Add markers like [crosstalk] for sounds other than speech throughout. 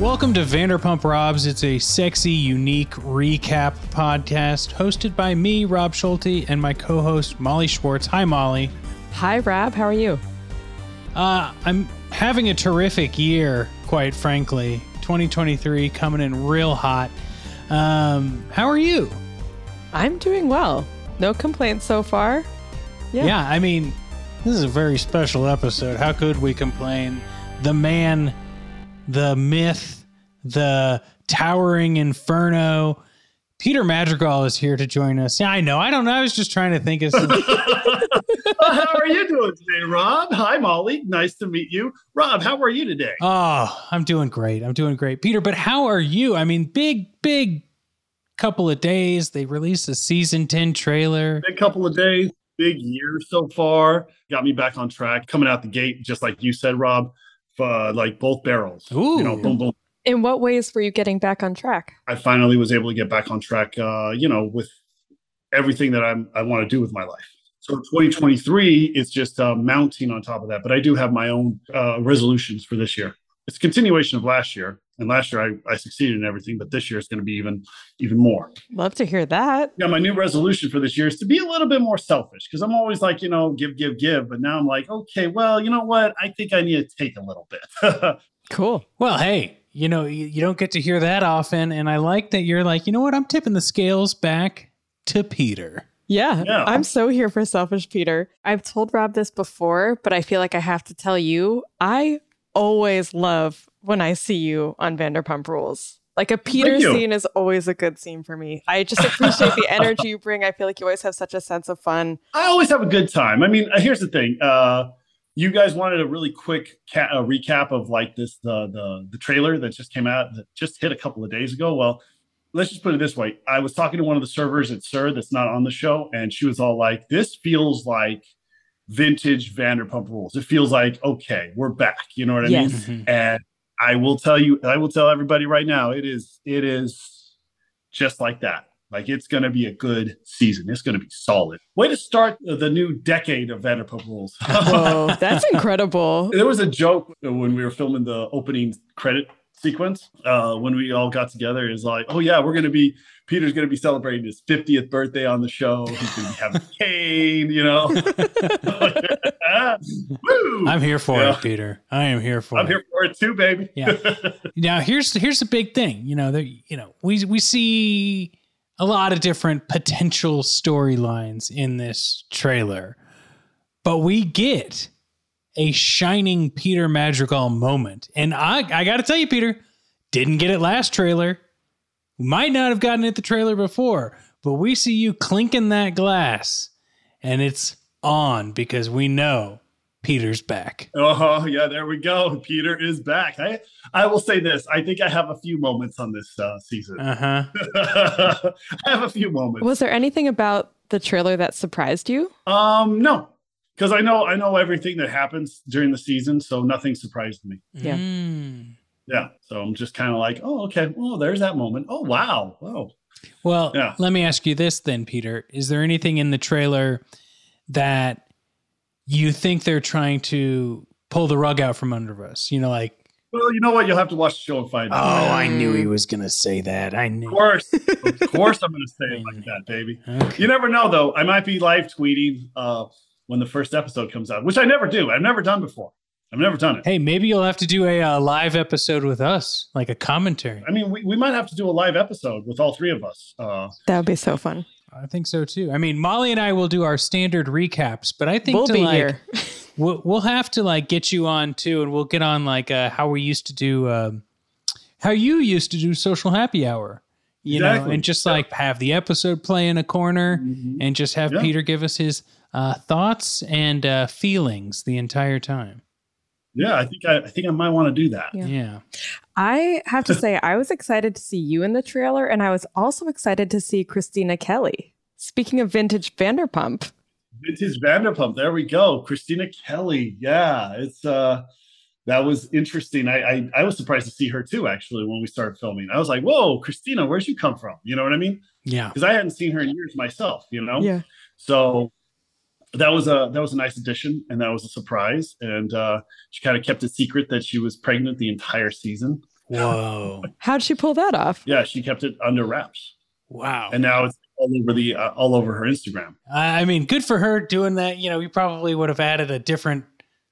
Welcome to Vanderpump Robs. It's a sexy, unique recap podcast hosted by me, Rob Schulte, and my co host, Molly Schwartz. Hi, Molly. Hi, Rob. How are you? Uh, I'm having a terrific year, quite frankly. 2023 coming in real hot. Um, how are you? I'm doing well. No complaints so far. Yeah. yeah, I mean, this is a very special episode. How could we complain? The man the myth, the towering inferno. Peter Madrigal is here to join us. Yeah, I know. I don't know. I was just trying to think of some. [laughs] Uh, how are you doing today, Rob? Hi, Molly. Nice to meet you. Rob, how are you today? Oh, I'm doing great. I'm doing great. Peter, but how are you? I mean, big, big couple of days. They released a season 10 trailer. Big couple of days, big year so far. Got me back on track coming out the gate, just like you said, Rob uh, like both barrels. Ooh. You know, boom, boom. In what ways were you getting back on track? I finally was able to get back on track. Uh, you know, with everything that I'm I want to do with my life. So 2023 is just uh, mounting on top of that. But I do have my own uh, resolutions for this year. It's a continuation of last year. And last year I, I succeeded in everything, but this year it's going to be even even more. Love to hear that. Yeah, my new resolution for this year is to be a little bit more selfish because I'm always like, you know, give, give, give. But now I'm like, okay, well, you know what? I think I need to take a little bit. [laughs] cool. Well, hey, you know, you, you don't get to hear that often. And I like that you're like, you know what? I'm tipping the scales back to Peter. Yeah, yeah, I'm so here for selfish Peter. I've told Rob this before, but I feel like I have to tell you, I always love when I see you on Vanderpump Rules. Like a Peter scene is always a good scene for me. I just appreciate the energy you bring. I feel like you always have such a sense of fun. I always have a good time. I mean, uh, here's the thing. Uh, you guys wanted a really quick ca- uh, recap of like this the the the trailer that just came out that just hit a couple of days ago. Well, let's just put it this way. I was talking to one of the servers at SUR that's not on the show, and she was all like, "This feels like vintage Vanderpump Rules. It feels like okay, we're back." You know what I yes. mean? And I will tell you, I will tell everybody right now, it is, it is just like that. Like it's going to be a good season. It's going to be solid. Way to start the new decade of Vanderpump Rules. Whoa, that's [laughs] incredible. There was a joke when we were filming the opening credit sequence uh, when we all got together. Is like, oh yeah, we're going to be Peter's going to be celebrating his 50th birthday on the show. He's going to be having [laughs] cane, you know. [laughs] [laughs] I'm here for yeah. it, Peter. I am here for I'm it. I'm here for it too, baby. yeah. Now here's here's the big thing. You know, the, you know, we we see a lot of different potential storylines in this trailer, but we get a shining Peter Madrigal moment, and I I got to tell you, Peter, didn't get it last trailer might not have gotten it the trailer before, but we see you clinking that glass and it's on because we know Peter's back. Oh, yeah, there we go. Peter is back. I I will say this. I think I have a few moments on this uh, season. Uh-huh. [laughs] I have a few moments. Was there anything about the trailer that surprised you? Um, no. Because I know I know everything that happens during the season, so nothing surprised me. Yeah. Mm. Yeah. So I'm just kind of like, oh, okay. Oh, there's that moment. Oh, wow. Oh. Well, yeah. let me ask you this then, Peter. Is there anything in the trailer that you think they're trying to pull the rug out from under us? You know, like Well, you know what? You'll have to watch the show and find out. Oh. I knew he was gonna say that. I knew. Of course, of course, I'm going to say it like [laughs] that, baby. Okay. You never know, though. I might be live tweeting uh, when the first episode comes out, which I never do. I've never done before. I've never done it. Hey, maybe you'll have to do a uh, live episode with us, like a commentary. I mean, we, we might have to do a live episode with all three of us. Uh, That would be so fun. I think so too. I mean, Molly and I will do our standard recaps, but I think We'll to be like, here. [laughs] We'll, we'll have to like get you on too, and we'll get on like uh, how we used to do, um, how you used to do social happy hour, you know, and just like have the episode play in a corner, and just have Yeah. Peter give us his uh, thoughts and uh, feelings the entire time. yeah, I think I, I think I might want to do that. Yeah. Yeah. I have to [laughs] say, I was excited to see you in the trailer, and I was also excited to see Kristina Kelly. Speaking of vintage Vanderpump, Vintage Vanderpump. There we go. Kristina Kelly. Yeah, it's uh that was interesting. I, I I was surprised to see her too, actually, when we started filming. I was like, whoa, Kristina, where'd you come from? You know what I mean? Yeah. Because I hadn't seen her in years myself, you know? yeah, So that was a that was a nice addition and that was a surprise. And uh she kind of kept it secret that she was pregnant the entire season. Whoa. [laughs] how'd she pull that off? Yeah, she kept it under wraps. Wow. And now it's all over the uh, all over her Instagram. I I mean, good for her doing that. You know, we probably would have added a different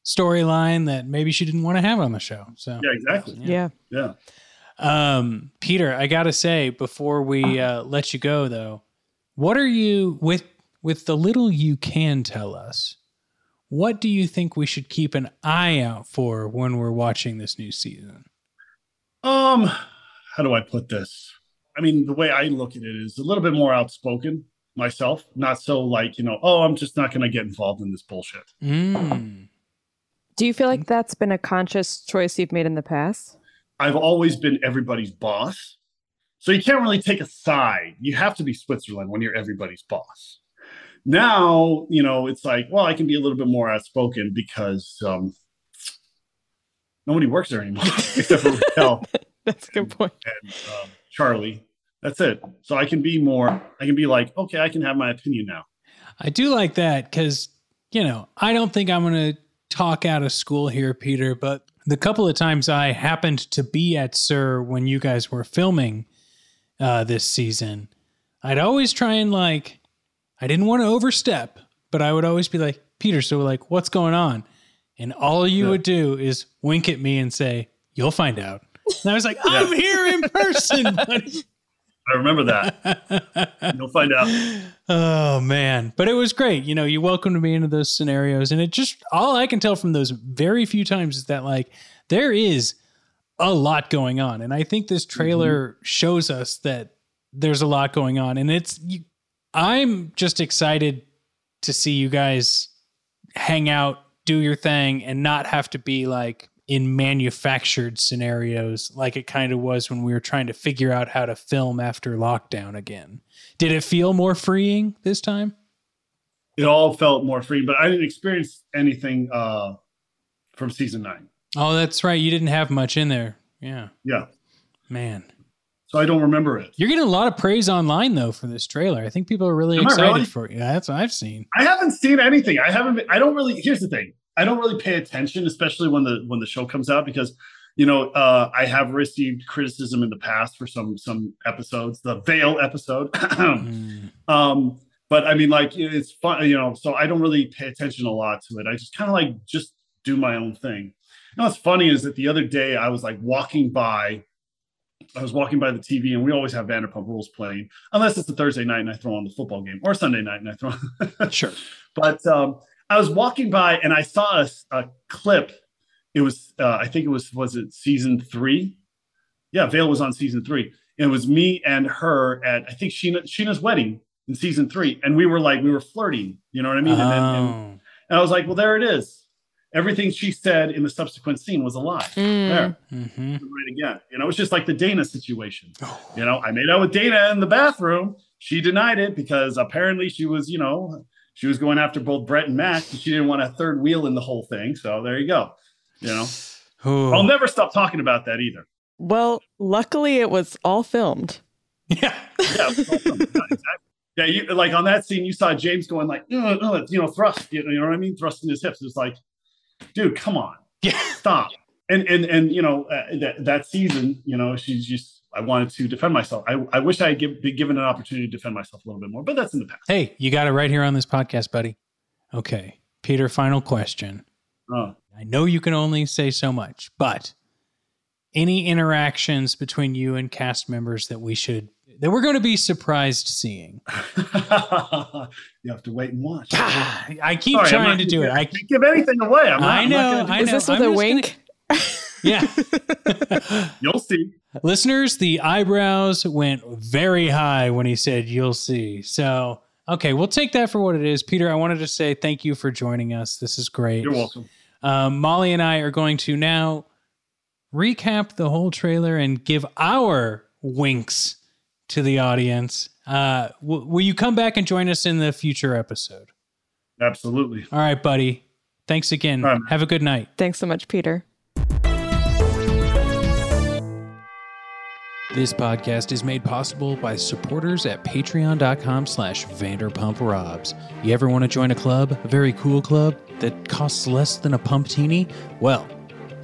storyline that maybe she didn't want to have on the show. So, Yeah, exactly. Yeah. Yeah. um, Peter, I gotta say before we uh, let you go, though, what are you with with the little you can tell us? What do you think we should keep an eye out for when we're watching this new season? Um, how do I put this? I mean, the way I look at it is a little bit more outspoken myself, not so like, you know, oh, I'm just not going to get involved in this bullshit. Mm. Do you feel like that's been a conscious choice you've made in the past? I've always been everybody's boss. So you can't really take a side. You have to be Switzerland when you're everybody's boss. Now, you know, it's like, well, I can be a little bit more outspoken because um, nobody works there anymore [laughs] except for Raquel. [laughs] That's a good point. and um, Charlie. That's it. So I can be more. I can be like, okay, I can have my opinion now. I do like that because, you know, I don't think I'm going to talk out of school here, Peter, but the couple of times I happened to be at SUR when you guys were filming uh, this season, I'd always try and like, I didn't want to overstep, but I would always be like, Peter, so like, what's going on? And all you Yeah. would do is wink at me and say, You'll find out. And I was like, I'm here in person, [laughs] buddy. I remember that. You'll find out. Oh man, but it was great. You know, you welcomed me into those scenarios, and it just all I can tell from those very few times is that like there is a lot going on, and I think this trailer mm-hmm. shows us that there's a lot going on, and it's you, I'm just excited to see you guys hang out, do your thing, and not have to be like in manufactured scenarios like it kind of was when we were trying to figure out how to film after lockdown again. Did it feel more freeing this time? It all felt more free, but I didn't experience anything uh, from season nine. Oh, that's right. You didn't have much in there. Yeah. Yeah, Man. So I don't remember it. You're getting a lot of praise online though for this trailer. I think people are really Am excited really? for it. Yeah, that's what I've seen. I haven't seen anything. I haven't. Been, I don't really. Here's the thing. I don't really pay attention, especially when the when the show comes out, because you know uh, I have received criticism in the past for some some episodes. The Vail episode. [clears throat] Mm. um, but I mean, like it's fun, you know. So I don't really pay attention a lot to it. I just kind of like just do my own thing. You know, what's funny is that the other day I was like walking by. I was walking by the TV, and we always have Vanderpump Rules playing, unless it's a Thursday night and I throw on the football game, or Sunday night and I throw. On [laughs] Sure. but um, I was walking by and I saw a, a clip. It was, uh, I think it was, was it season three? Yeah, Vail was on season three. And It was me and her at, I think Scheana, Scheana's wedding in season three. And we were like, we were flirting, you know what I mean? And, then, and, Oh. and I was like, well, there it is. Everything she said in the subsequent scene was a lie. Mm. There, Mhm. right again. You know, it's just like the Dayna situation. You know, I made out with Dayna in the bathroom. She denied it because apparently she was, you know, she was going after both Brett and Max, and she didn't want a third wheel in the whole thing. So there you go. You know, [sighs] Ooh. I'll never stop talking about that either. Well, luckily it was all filmed. Yeah. Yeah, yeah, exactly. Yeah, you like on that scene, you saw James going like, "Ugh, ugh," you know, thrust. You know, you know what I mean? Thrusting his hips. It's like, dude, come on, Yeah. stop. and and and you know uh, that that season, you know, she's just I wanted to defend myself. I, I wish I had give, been given an opportunity to defend myself a little bit more, but that's in the past. Hey, you got it right here on this podcast, buddy. Okay, Peter. Final question. Oh. I know you can only say so much, but any interactions between you and cast members that we should that we're going to be surprised seeing. [laughs] you have to wait and watch. God, I keep Sorry, trying to do give, it. I can't give anything away. I'm not, I know. I'm I know. Is this with I'm a wink? Gonna, [laughs] yeah. [laughs] You'll see. Listeners, the eyebrows went very high when he said, You'll see. So, okay, we'll take that for what it is. Peter, I wanted to say thank you for joining us. This is great. You're welcome. Um, Molly and I are going to now recap the whole trailer and give our winks to the audience. Uh, w- will you come back and join us in the future episode? Absolutely. All right, buddy. Thanks again. Right. Have a good night. Thanks so much, Peter. This podcast is made possible by supporters at patreon.com slash vanderpumprobs. You ever want to join a club, a very cool club that costs less than a pumptini? Well,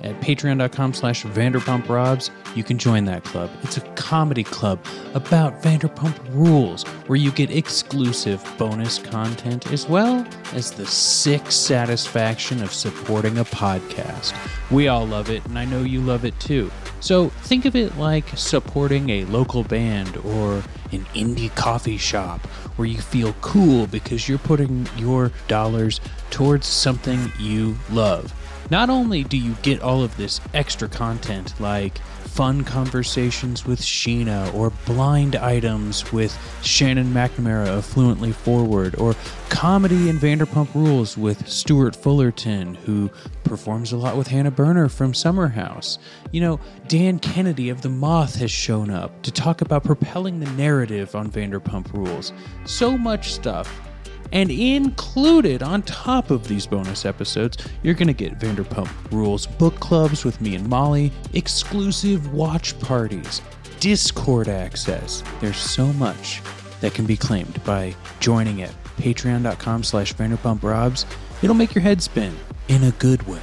at patreon.com slash vanderpumprobs you can join that club. It's a comedy club about vanderpump rules where you get exclusive bonus content as well as the sick satisfaction of supporting a podcast. We all love it and i know you love it too. So think of it like supporting a local band or an indie coffee shop where you feel cool because you're putting your dollars towards something you love not only do you get all of this extra content like fun conversations with Scheana or blind items with Shannon McNamara of Fluently Forward or comedy in Vanderpump Rules with Stuart Fullerton who performs a lot with Hannah Berner from Summer House. You know, Dan Kennedy of The Moth has shown up to talk about propelling the narrative on Vanderpump Rules. So much stuff and included on top of these bonus episodes, you're going to get Vanderpump Rules book clubs with me and Molly, exclusive watch parties, Discord access. There's so much that can be claimed by joining at patreon.com slash Vanderpump vanderpumprobs. It'll make your head spin in a good way.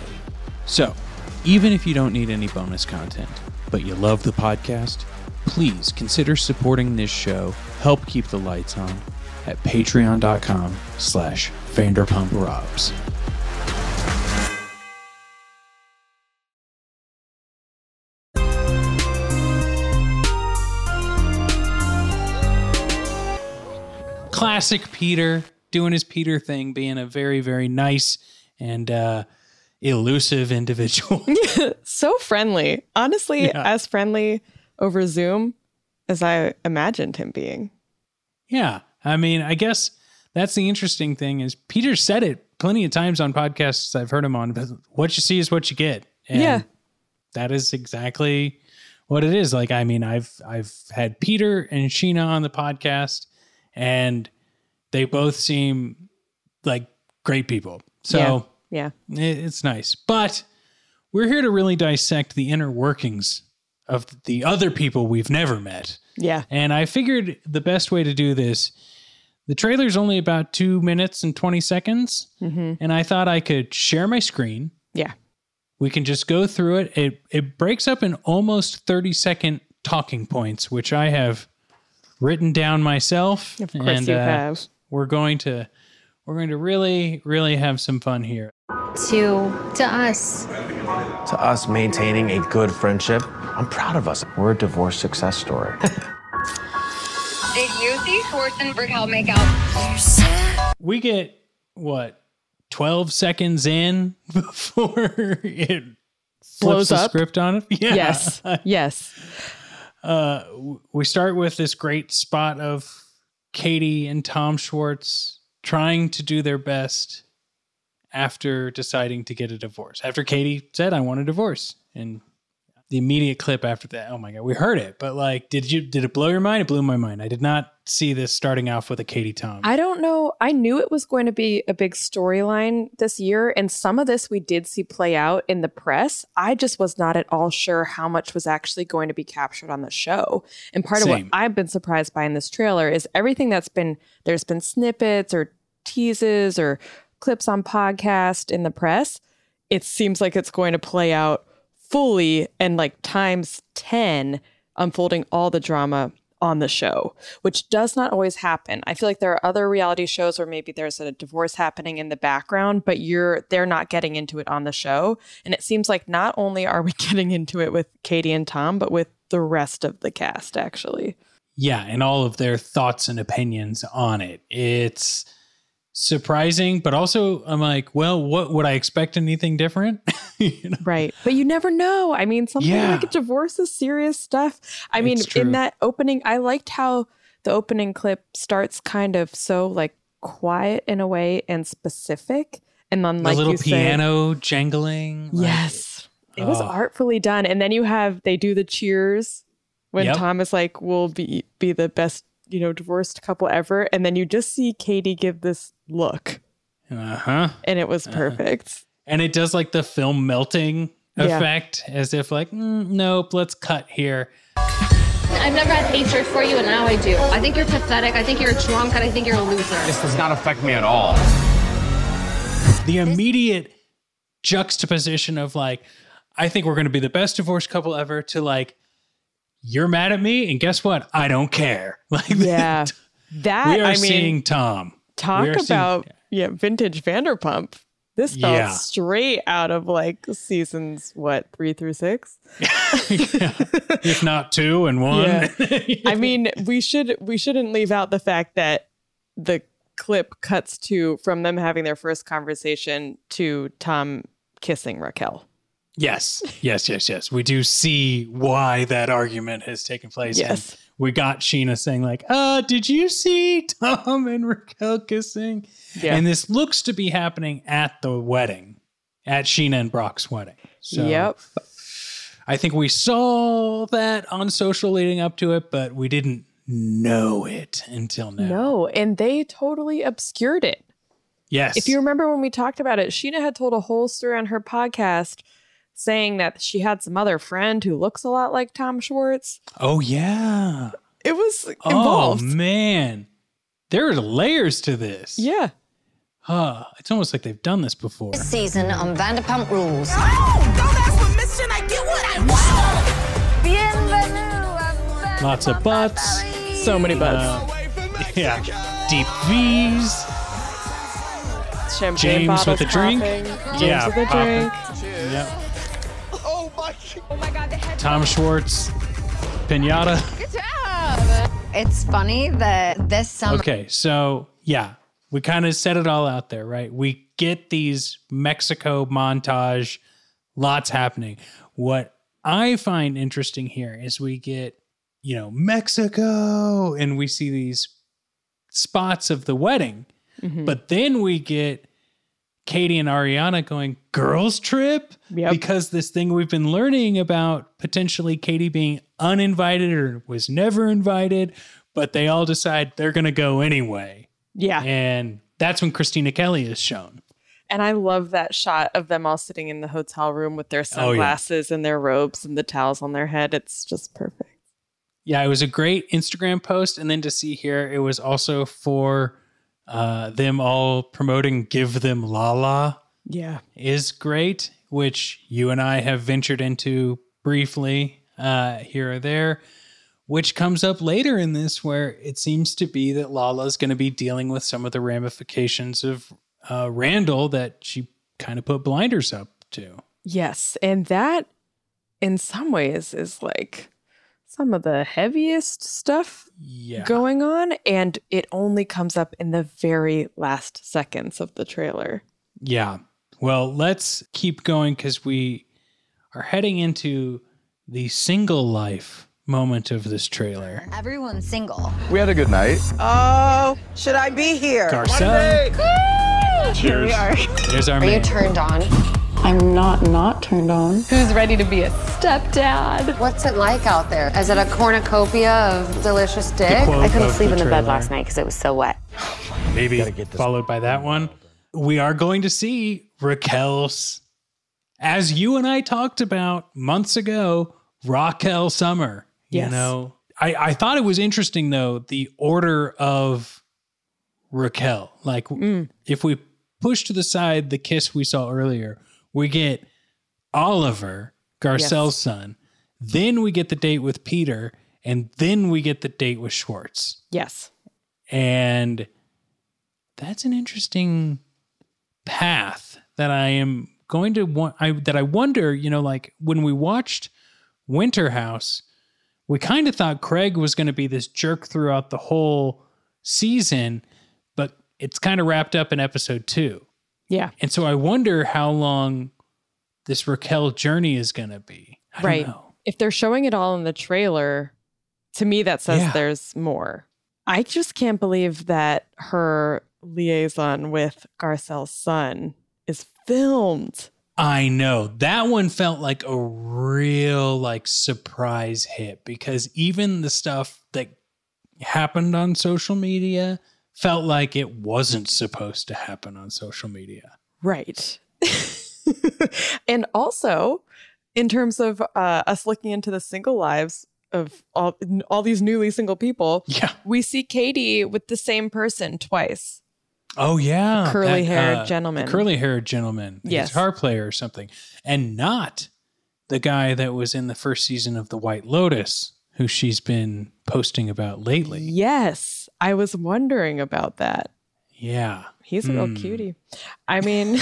So, even if you don't need any bonus content, but you love the podcast, please consider supporting this show, help keep the lights on, at patreon.com slash vanderpumprobs. Classic Peter doing his Peter thing, being a very, very nice and uh, elusive individual. [laughs] so friendly. Honestly, yeah. as friendly over Zoom as I imagined him being. Yeah. I mean, I guess that's the interesting thing is Peter said it plenty of times on podcasts I've heard him on, but what you see is what you get. And yeah. That is exactly what it is. Like, I mean, I've I've had Peter and Scheana on the podcast and they both seem like great people. So yeah, yeah. It, it's nice. But we're here to really dissect the inner workings of the other people we've never met. Yeah. And I figured the best way to do this, the trailer's only about two minutes and 20 seconds. Mm-hmm. And I thought I could share my screen. Yeah. We can just go through it. It it breaks up in almost 30 second talking points, which I have written down myself. Of course and, you uh, have. We're going to we're going to really, really have some fun here. To to us. To us maintaining a good friendship I'm proud of us. We're a divorce success story. [laughs] Did you see Schwartz and Brickell make out? We get what 12 seconds in [laughs] before it blows up script on it. [laughs] Yeah. Yes. yes. Uh, we start with this great spot of Katie and Tom Schwartz trying to do their best after deciding to get a divorce. After Katie said, I want a divorce. And the immediate clip after that. Oh my god, we heard it, but like, did you did it blow your mind? It blew my mind. I did not see this starting off with a Katie Tom. I don't know. I knew it was going to be a big storyline this year, and some of this we did see play out in the press. I just was not at all sure how much was actually going to be captured on the show. And part Same. of what I've been surprised by in this trailer is everything that's been there's been snippets or teases or clips on podcast in the press. It seems like it's going to play out fully and like times 10 unfolding all the drama on the show, which does not always happen. I feel like there are other reality shows where maybe there's a divorce happening in the background, but you're they're not getting into it on the show. And it seems like not only are we [laughs] getting into it with Katie and Tom, but with the rest of the cast actually. Yeah, and all of their thoughts and opinions on it. It's surprising, but also I'm like, well, what would I expect anything different? [laughs] you know? Right. But you never know. I mean, something yeah. like a divorce is serious stuff. I mean, in that opening, I liked how the opening clip starts kind of so like quiet in a way and specific. And then like the little piano said, jangling. Like, yes. It was oh. artfully done. And then you have they do the cheers when yep. Thomas like will be be the best you know, divorced couple ever. And then you just see Katie give this look. Uh huh. And it was uh-huh. perfect. Uh-huh. And it does like the film melting yeah. effect as if, like, mm, nope, let's cut here. I've never had hatred for you, and now I do. I think you're pathetic. I think you're a drunk, and I think you're a loser. This does not affect me at all. The immediate juxtaposition of, like, I think we're going to be the best divorced couple ever to, like, you're mad at me, and guess what? I don't care. [laughs] Like yeah, that we are I seeing mean, Tom. Talk about seeing, yeah, vintage Vanderpump. This felt yeah. straight out of like seasons what three through six, [laughs] yeah. if not two and one. Yeah. [laughs] I mean, we should we shouldn't leave out the fact that the clip cuts to from them having their first conversation to Tom kissing Raquel. Yes, yes, yes, yes. We do see why that argument has taken place. Yes. And we got Scheana saying, like, uh, did you see Tom and Raquel kissing? Yeah. And this looks to be happening at the wedding, at Scheana and Brock's wedding. So yep. I think we saw that on social leading up to it, but we didn't know it until now. No, and they totally obscured it. Yes. If you remember when we talked about it, Sheena had told a whole story on her podcast saying that she had some other friend who looks a lot like Tom Schwartz. Oh yeah. It was involved. Oh man. There are layers to this. Yeah. Huh. It's almost like they've done this before. This season on Vanderpump Rules. Lots of butts. So many butts. Uh, yeah. Deep V's. Champagne James with a drink. James yeah, with a drink. Yep. Tom Schwartz, Pinata. Good job. It's funny that this summer. Okay, so yeah, we kind of set it all out there, right? We get these Mexico montage, lots happening. What I find interesting here is we get, you know, Mexico and we see these spots of the wedding, mm-hmm. but then we get Katie and Ariana going girls trip yep. because this thing we've been learning about potentially Katie being uninvited or was never invited, but they all decide they're going to go anyway. Yeah. And that's when Kristina Kelly is shown. And I love that shot of them all sitting in the hotel room with their sunglasses oh, yeah. and their robes and the towels on their head. It's just perfect. Yeah, it was a great Instagram post. And then to see here, it was also for uh, them all promoting Give Them Lala yeah. is great, which you and I have ventured into briefly uh, here or there, which comes up later in this where it seems to be that Lala is going to be dealing with some of the ramifications of uh, Randall that she kind of put blinders up to. Yes. And that, in some ways, is like some of the heaviest stuff yeah. going on and it only comes up in the very last seconds of the trailer. Yeah. Well, let's keep going cuz we are heading into the single life moment of this trailer. Everyone's single. We had a good night. Oh, should I be here? Garcelle. Cheers. Here we are. There's our Are man. you turned on? I'm not not turned on. Who's ready to be a stepdad? What's it like out there? Is it a cornucopia of delicious dick? I couldn't sleep the in the bed last night because it was so wet. Maybe followed by that one. We are going to see Raquel's, as you and I talked about months ago, Raquel Summer. Yes. You know, I, I thought it was interesting though, the order of Raquel. Like, mm. if we push to the side the kiss we saw earlier, we get Oliver Garcelle's Yes. son. Then we get the date with Peter, and then we get the date with Schwartz. Yes. And that's an interesting path that I am going to want I that I wonder, you know, like when we watched Winter House, we kind of thought Craig was going to be this jerk throughout the whole season, but it's kind of wrapped up in episode 2. Yeah. And so I wonder how long this Raquel journey is going to be. I don't right. know. If they're showing it all in the trailer, to me that says Yeah. there's more. I just can't believe that her liaison with Garcelle's son is filmed. I know that one felt like a real like surprise hit because even the stuff that happened on social media felt like it wasn't supposed to happen on social media. Right. [laughs] and also, in terms of uh, us looking into the single lives of all all these newly single people, yeah, we see Katie with the same person twice. Oh yeah, curly-haired gentleman. curly haired gentleman, Yes. guitar player or something, and not the guy that was in the first season of The White Lotus, who she's been posting about lately. Yes, I was wondering about that. Yeah, He's a real Hmm. cutie. I mean,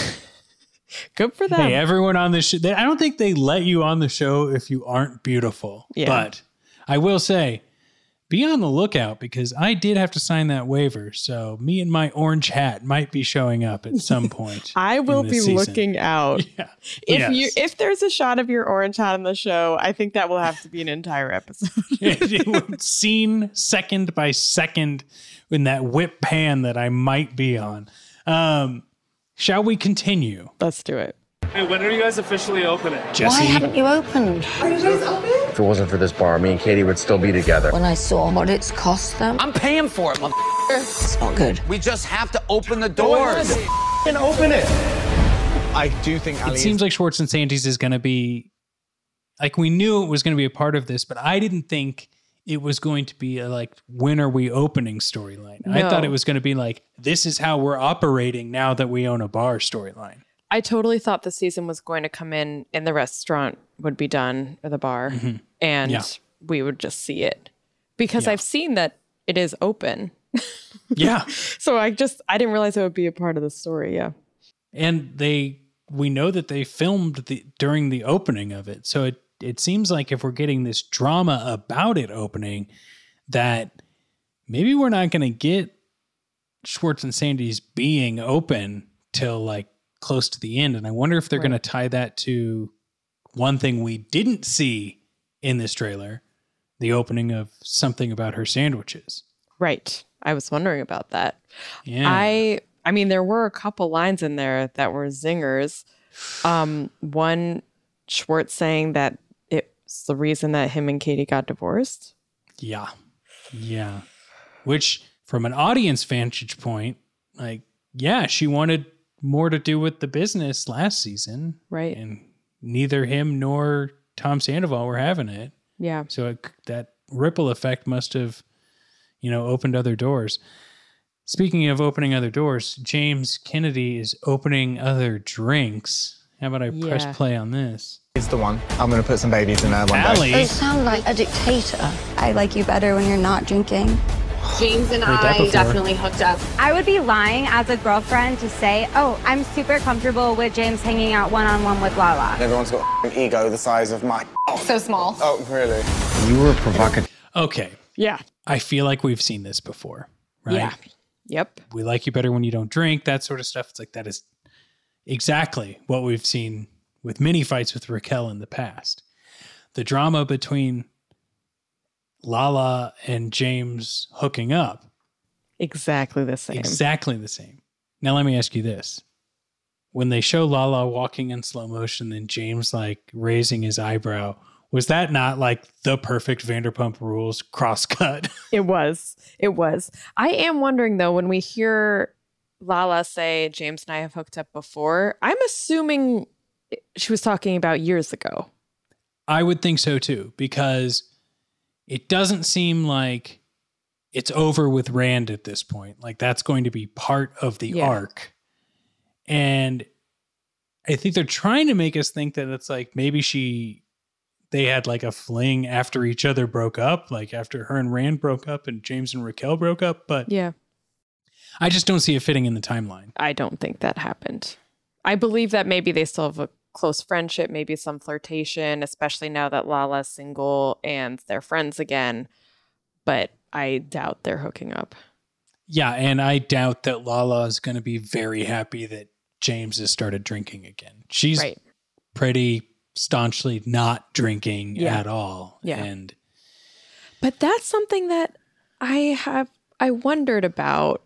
[laughs] good for them. Hey, everyone on this show, they, I don't think they let you on the show if you aren't beautiful. Yeah. But I will say, be on the lookout because I did have to sign that waiver. So me and my orange hat might be showing up at some [laughs] point. I will be season. looking out. [laughs] Yeah. If Yes. you if there's a shot of your orange hat on the show, I think that will have to be an entire episode. [laughs] it scene second by second in that whip pan that I might be on. Um, shall we continue? Let's do it. Hey, when are you guys officially opening? Jesse? Why haven't you opened? Are you guys open? If it wasn't for this bar, me and Katie would still be together. When I saw what it's cost them, I'm paying for it, motherfucker. it's not good. We just have to open the doors. And open it. I do think Ali it seems like Schwartz and Sandy's is going to be like we knew it was going to be a part of this, but I didn't think it was going to be a like when are we opening storyline. I thought it was going to be like this is how we're operating now that we own a bar storyline. I totally thought the season was going to come in and the restaurant would be done or the bar Mhm. and Yeah. we would just see it. Because Yeah. I've seen that it is open. [laughs] Yeah. So I just I didn't realize it would be a part of the story, yeah. and they we know that they filmed the during the opening of it so it it seems like if we're getting this drama about it opening that maybe we're not going to get schwartz and sandy's being open till like close to the end and i wonder if they're going to tie that to one thing we didn't see in this trailer the opening of something about her sandwiches Right. I was wondering about that. Yeah. I I mean there were a couple lines in there that were zingers. Um one Schwartz saying that it's the reason that him and Katie got divorced. Yeah. Yeah. Which, from an audience vantage point, like, yeah, she wanted more to do with the business last season. Right. And neither him nor Tom Sandoval were having it. Yeah. So it, that ripple effect must have, you know, opened other doors. Speaking of opening other doors, James Kennedy is opening other drinks. How about I Yeah. press play on this? It's the one. I'm gonna put some babies in there one Allie. day. You sound like a dictator. I like you better when you're not drinking. James and [sighs] I definitely hooked up. I would be lying as a girlfriend to say, oh, I'm super comfortable with James hanging out one on one with Lala. Everyone's got an ego the size of my. [laughs] So small. Oh, really? You were provocative. Okay. Yeah. I feel like we've seen this before, right? Yeah. Yep. we like you better when you don't drink, that sort of stuff. It's like that is exactly what we've seen with many fights with Raquel in the past. The drama between Lala and James hooking up, Exactly the same. exactly the same. Now, let me ask you this. When they show Lala walking in slow motion and James like raising his eyebrow, was that not like the perfect Vanderpump Rules cross cut? [laughs] It was. It was. I am wondering though, when we hear Lala say James and I have hooked up before, I'm assuming she was talking about years ago. I would think so too, because it doesn't seem like it's over with Rand at this point. Like that's going to be part of the Yeah. arc. And I think they're trying to make us think that it's like maybe she they had like a fling after each other broke up, like after her and Rand broke up and James and Raquel broke up. But Yeah. I just don't see it fitting in the timeline. I don't think that happened. I believe that maybe they still have a close friendship, maybe some flirtation, especially now that Lala's single and they're friends again. But I doubt they're hooking up. Yeah, and I doubt that Lala is going to be very happy that James has started drinking again. She's Right. pretty staunchly not drinking Yeah. at all. Yeah. And But that's something that I have I wondered about.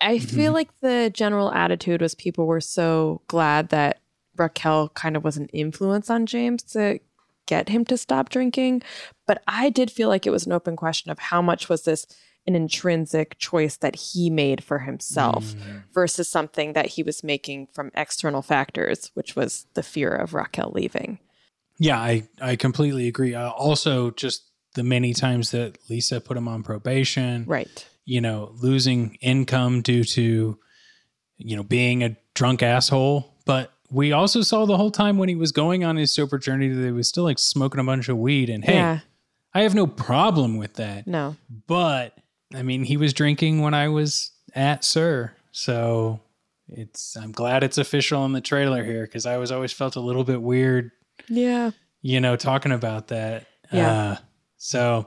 I feel Mhm. like the general attitude was people were so glad that Raquel kind of was an influence on James to get him to stop drinking. But I did feel like it was an open question of how much was this an intrinsic choice that he made for himself versus something that he was making from external factors, which was the fear of Raquel leaving. yeah, I, I completely agree. Uh, also, just the many times that Lisa put him on probation. Right. You know, losing income due to, you know, being a drunk asshole. But we also saw the whole time when he was going on his sober journey that he was still like smoking a bunch of weed. And hey, Yeah. I have no problem with that. No. But I mean, he was drinking when I was at SUR. So it's I'm glad it's official in the trailer here because I was always felt a little bit weird, Yeah. you know, talking about that. Yeah. Uh, so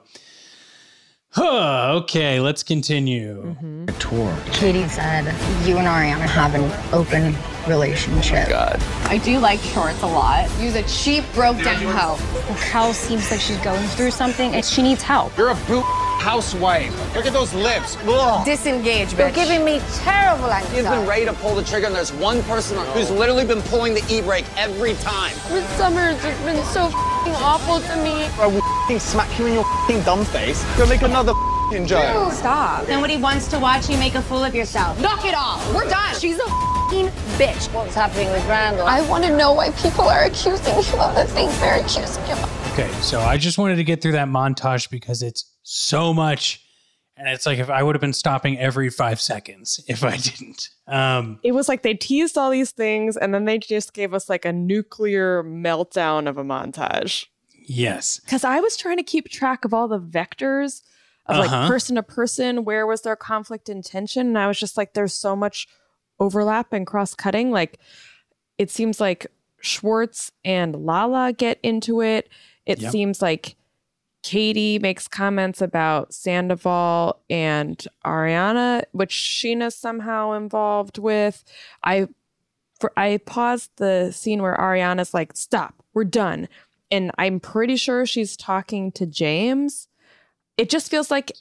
huh, okay, let's continue. Tour. Katie said you and Ariana have an open relationship. God. I do like Schwartz a lot. Use a cheap, broke down hoe. Raquel seems like she's going through something and she needs help. You're a boot housewife. Look at those lips. Ugh. Disengage, You're giving me terrible He's been ready to pull the trigger, and there's one person who's literally been pulling the e-brake every time. This summer has just been so f***ing awful to me. I will f***ing smack you in your f***ing dumb face. Go make another f***ing joke. Stop. Nobody wants to watch you make a fool of yourself. Knock it off. We're done. She's a f***ing bitch. What's happening with Randall? I want to know why people are accusing him of the things they're accusing him of. Okay, so I just wanted to get through that montage because it's so much. And it's like if I would have been stopping every five seconds if I didn't. Um, It was like they teased all these things and then they just gave us like a nuclear meltdown of a montage. yes. Because I was trying to keep track of all the vectors of Uh-huh. like person to person, where was their conflict and tension? And I was just like, there's so much overlap and cross cutting. Like it seems like Schwartz and Lala get into it. It Yep. seems like Katie makes comments about Sandoval and Ariana, which Scheana's somehow involved with. I for I paused the scene where Ariana's like, "Stop, we're done," and I'm pretty sure she's talking to James. It just feels like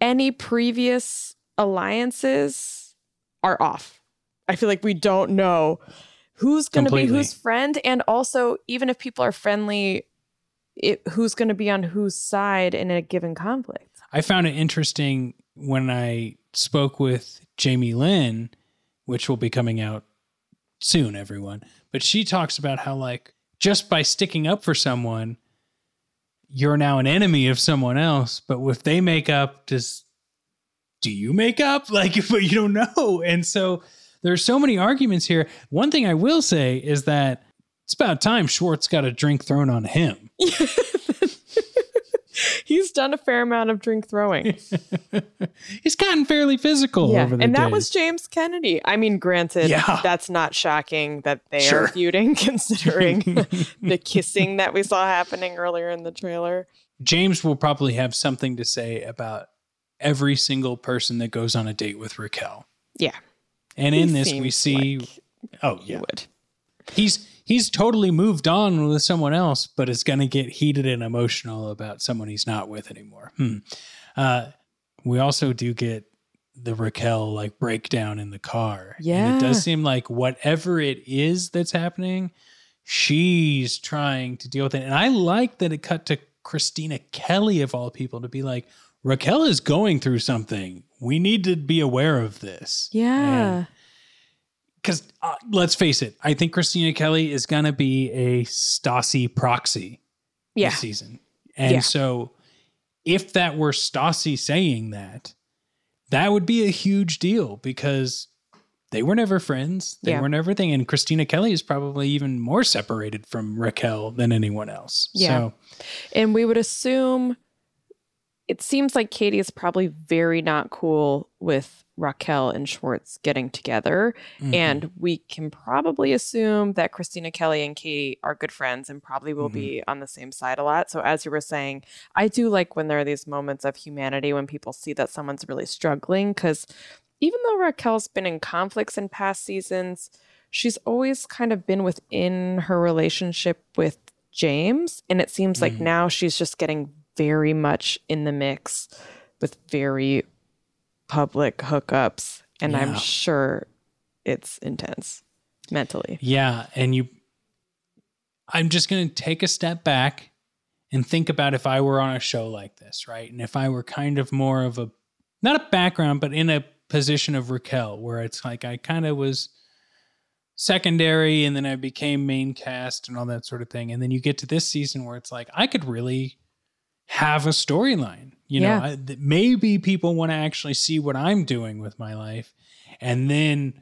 any previous alliances are off. I feel like we don't know who's going to be whose friend, and also even if people are friendly, it, who's going to be on whose side in a given conflict. I found it interesting when I spoke with Jamie Lynn, which will be coming out soon, everyone. But she talks about how, like, just by sticking up for someone, you're now an enemy of someone else. But if they make up, does do you make up? [laughs] Like, but you don't know. And so there's so many arguments here. One thing I will say is that it's about time Schwartz got a drink thrown on him. [laughs] He's done a fair amount of drink throwing. [laughs] He's gotten fairly physical yeah, over the and that days. was James Kennedy. I mean, granted, Yeah. that's not shocking that they Sure. are feuding, [laughs] considering the kissing that we saw happening earlier in the trailer. James will probably have something to say about every single person that goes on a date with Raquel. Yeah, And He in this, we see, oh yeah, would. he's he's totally moved on with someone else, but is going to get heated and emotional about someone he's not with anymore. Hmm. Uh, we also do get the Raquel like breakdown in the car. and it does seem like whatever it is that's happening, she's trying to deal with it. And I like that it cut to Kristina Kelly of all people to be like, Raquel is going through something. We need to be aware of this. Yeah. Because uh, let's face it, I think Kristina Kelly is going to be a Stassi proxy Yeah. this season. And Yeah. so if that were Stassi saying that, that would be a huge deal because they were never friends. They Yeah. were never thing. And Kristina Kelly is probably even more separated from Raquel than anyone else. Yeah. So And we would assume it seems like Katie is probably very not cool with Raquel and Schwartz getting together. Mhm. And we can probably assume that Kristina Kelly and Katie are good friends and probably will be on the same side a lot. So, as you were saying, I do like when there are these moments of humanity when people see that someone's really struggling. Because even though Raquel's been in conflicts in past seasons, she's always kind of been within her relationship with James. And it seems like now she's just getting very much in the mix with very public hookups. And I'm sure it's intense mentally. Yeah, and you I'm just going to take a step back and think about if I were on a show like this, right? And if I were kind of more of a not a background, but in a position of Raquel where it's like I kind of was secondary and then I became main cast and all that sort of thing. And then you get to this season where it's like I could really have a storyline. You know, Yeah. I, that maybe people want to actually see what I'm doing with my life and then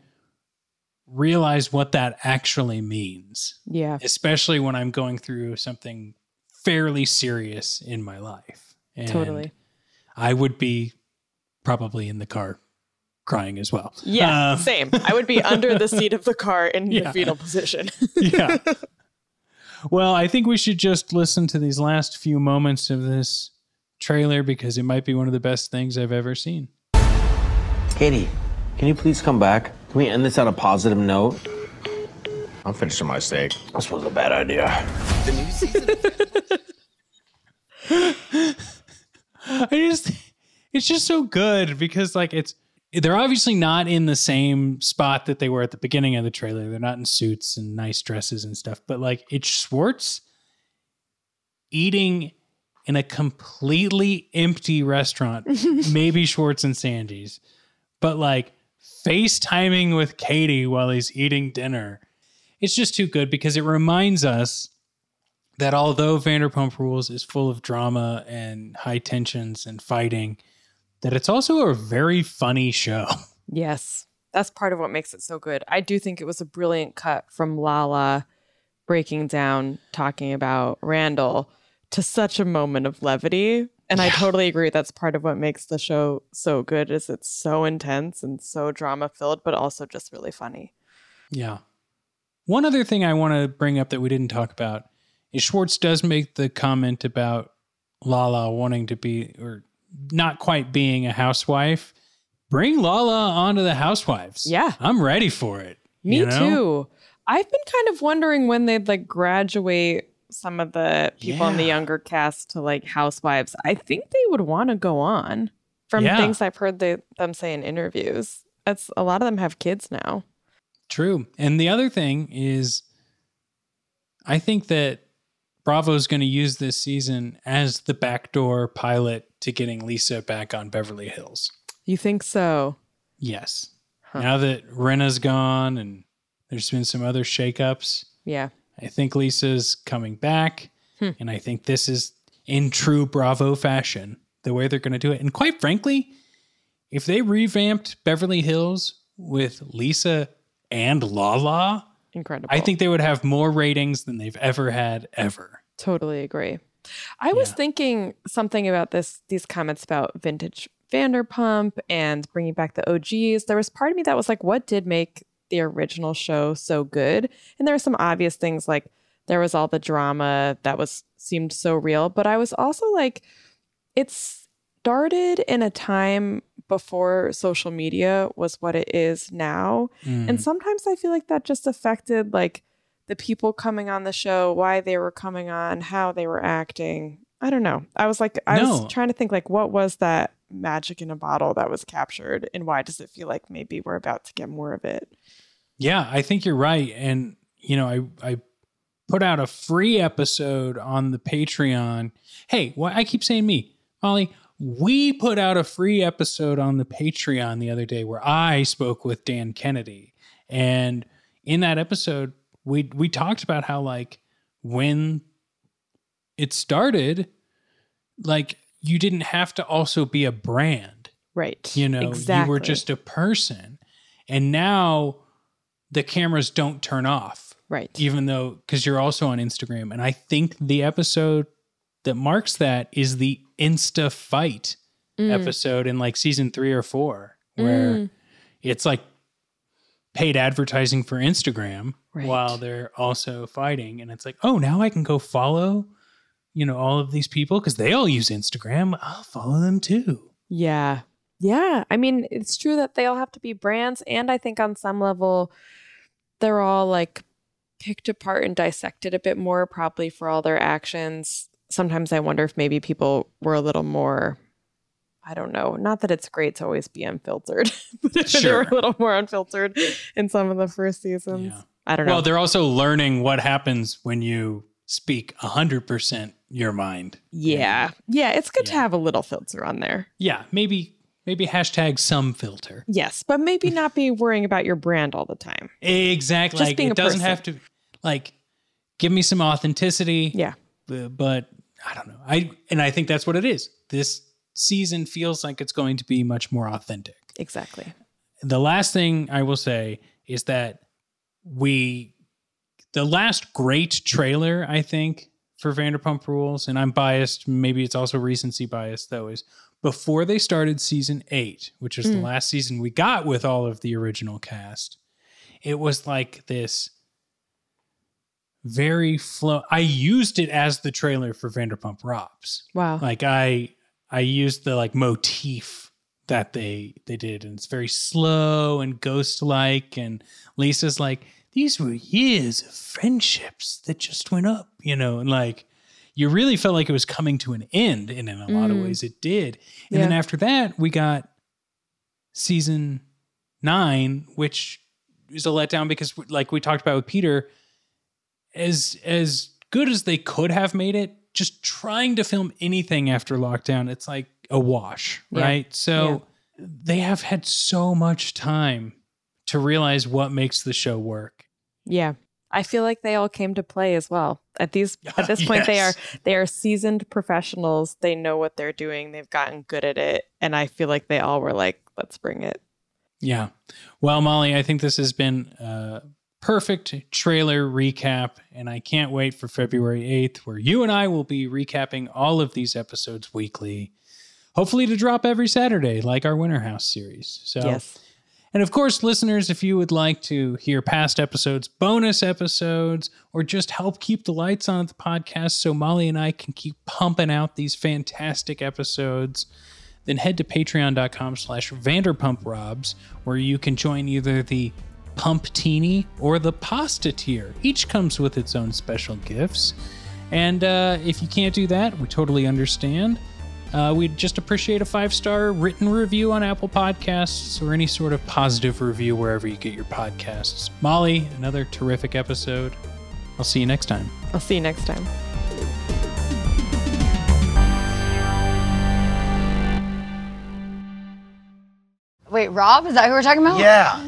realize what that actually means, Yeah. especially when I'm going through something fairly serious in my life. And Totally. I would be probably in the car crying as well. Yeah, Um, same. I would be under the seat of the car in [laughs] Yeah. the fetal position. yeah. [laughs] Well, I think we should just listen to these last few moments of this trailer because it might be one of the best things I've ever seen. Katie, can you please come back? Can we end this on a positive note? I'm finishing my steak. This was a bad idea. The new season. I just it's just so good because like it's they're obviously not in the same spot that they were at the beginning of the trailer. They're not in suits and nice dresses and stuff, but like it's Schwartz eating in a completely empty restaurant, [laughs] maybe Schwartz and Sandy's, but like FaceTiming with Katie while he's eating dinner. It's just too good because it reminds us that although Vanderpump Rules is full of drama and high tensions and fighting, that it's also a very funny show. [laughs] Yes. That's part of what makes it so good. I do think it was a brilliant cut from Lala breaking down, talking about Randall to such a moment of levity. And I totally agree. That's part of what makes the show so good is it's so intense and so drama filled, but also just really funny. Yeah. One other thing I want to bring up that we didn't talk about is Schwartz does make the comment about Lala wanting to be or not quite being a housewife. Bring Lala onto the housewives. Yeah. I'm ready for it. Me you know? too. I've been kind of wondering when they'd like graduate some of the people in the younger cast to like housewives. I think they would want to go on from Yeah. things I've heard they, them say in interviews. That's a lot of them have kids now. True. And the other thing is, I think that Bravo's going to use this season as the backdoor pilot to getting Lisa back on Beverly Hills. You think so? Yes. Now that Rinna's gone and there's been some other shakeups, Yeah. I think Lisa's coming back. Hmm. And I think this is in true Bravo fashion, the way they're going to do it. And quite frankly, if they revamped Beverly Hills with Lisa and Lala, Incredible. I think they would have more ratings than they've ever had ever. Totally agree. I was thinking something about this these comments about vintage Vanderpump and bringing back the OGs. There was part of me that was like, what did make the original show so good? And there were some obvious things like there was all the drama that was seemed so real, but I was also like, it started in a time before social media was what it is now. And Mm. sometimes I feel like that just affected like the people coming on the show, why they were coming on, how they were acting. I don't know. I was like, I No. was trying to think like, what was that magic in a bottle that was captured, and why does it feel like maybe we're about to get more of it? Yeah, I think you're right. And, you know, I, I put out a free episode on the Patreon. Hey, why I keep saying me, Molly, we put out a free episode on the Patreon the other day where I spoke with Dan Kennedy. And in that episode, we we talked about how like when it started, like you didn't have to also be a brand. Right. You know, you were just a person. And now the cameras don't turn off. Right. Even though, because you're also on Instagram. And I think the episode that marks that is the Insta fight Mm. episode in like season three or four, where Mm. it's like paid advertising for Instagram Right. while they're also fighting. And it's like, oh, now I can go follow, you know, all of these people because they all use Instagram. I'll follow them too. Yeah. Yeah. I mean, it's true that they all have to be brands. And I think on some level, they're all like picked apart and dissected a bit more, probably for all their actions. Sometimes I wonder if maybe people were a little more, I don't know, not that it's great to always be unfiltered, [laughs] but if they were Sure. a little more unfiltered in some of the first seasons. I don't know. Well, they're also learning what happens when you speak 100% your mind. yeah. Yeah. It's good to have a little filter on there. Yeah, maybe maybe hashtag some filter. Yes. But maybe not be worrying about your brand all the time. Exactly. Just like being it a doesn't person. have to like give me some authenticity. Yeah. But I don't know. I and I think that's what it is. This season feels like it's going to be much more authentic. Exactly. The last thing I will say is that we the last great trailer I think for Vanderpump Rules and I'm biased, maybe it's also recency bias though is before they started season 8, which is the Mm. last season we got with all of the original cast. It was like this very flow I used it as the trailer for Vanderpump Robs. Wow. Like I I used the like motif that they they did and it's very slow and ghost like and Lisa's like these were years of friendships that just went up, you know, and like you really felt like it was coming to an end and in a lot of Mm. ways it did. And then after that, we got season 9 which is a letdown because like we talked about with Peter as as good as they could have made it, just trying to film anything after lockdown, it's like a wash, Yeah. right? So they have had so much time to realize what makes the show work. Yeah. I feel like they all came to play as well. At these [laughs] at this point they are they are seasoned professionals. They know what they're doing. They've gotten good at it. And I feel like they all were like, let's bring it. Yeah. Well, Molly, I think this has been a perfect trailer recap, and I can't wait for February 8th, where you and I will be recapping all of these episodes weekly, hopefully to drop every Saturday, like our Winter House series. So, Yes. And of course, listeners, if you would like to hear past episodes, bonus episodes, or just help keep the lights on at the podcast so Molly and I can keep pumping out these fantastic episodes, then head to patreon.com slash vanderpumprobs, where you can join either the Pumptini or the Pasta tier. Each comes with its own special gifts. And uh, if you can't do that, we totally understand. Uh, we'd just appreciate a five star written review on Apple Podcasts or any sort of positive review wherever you get your podcasts. Molly, another terrific episode. I'll see you next time. I'll see you next time. Wait, Rob? Is that who we're talking about? Yeah.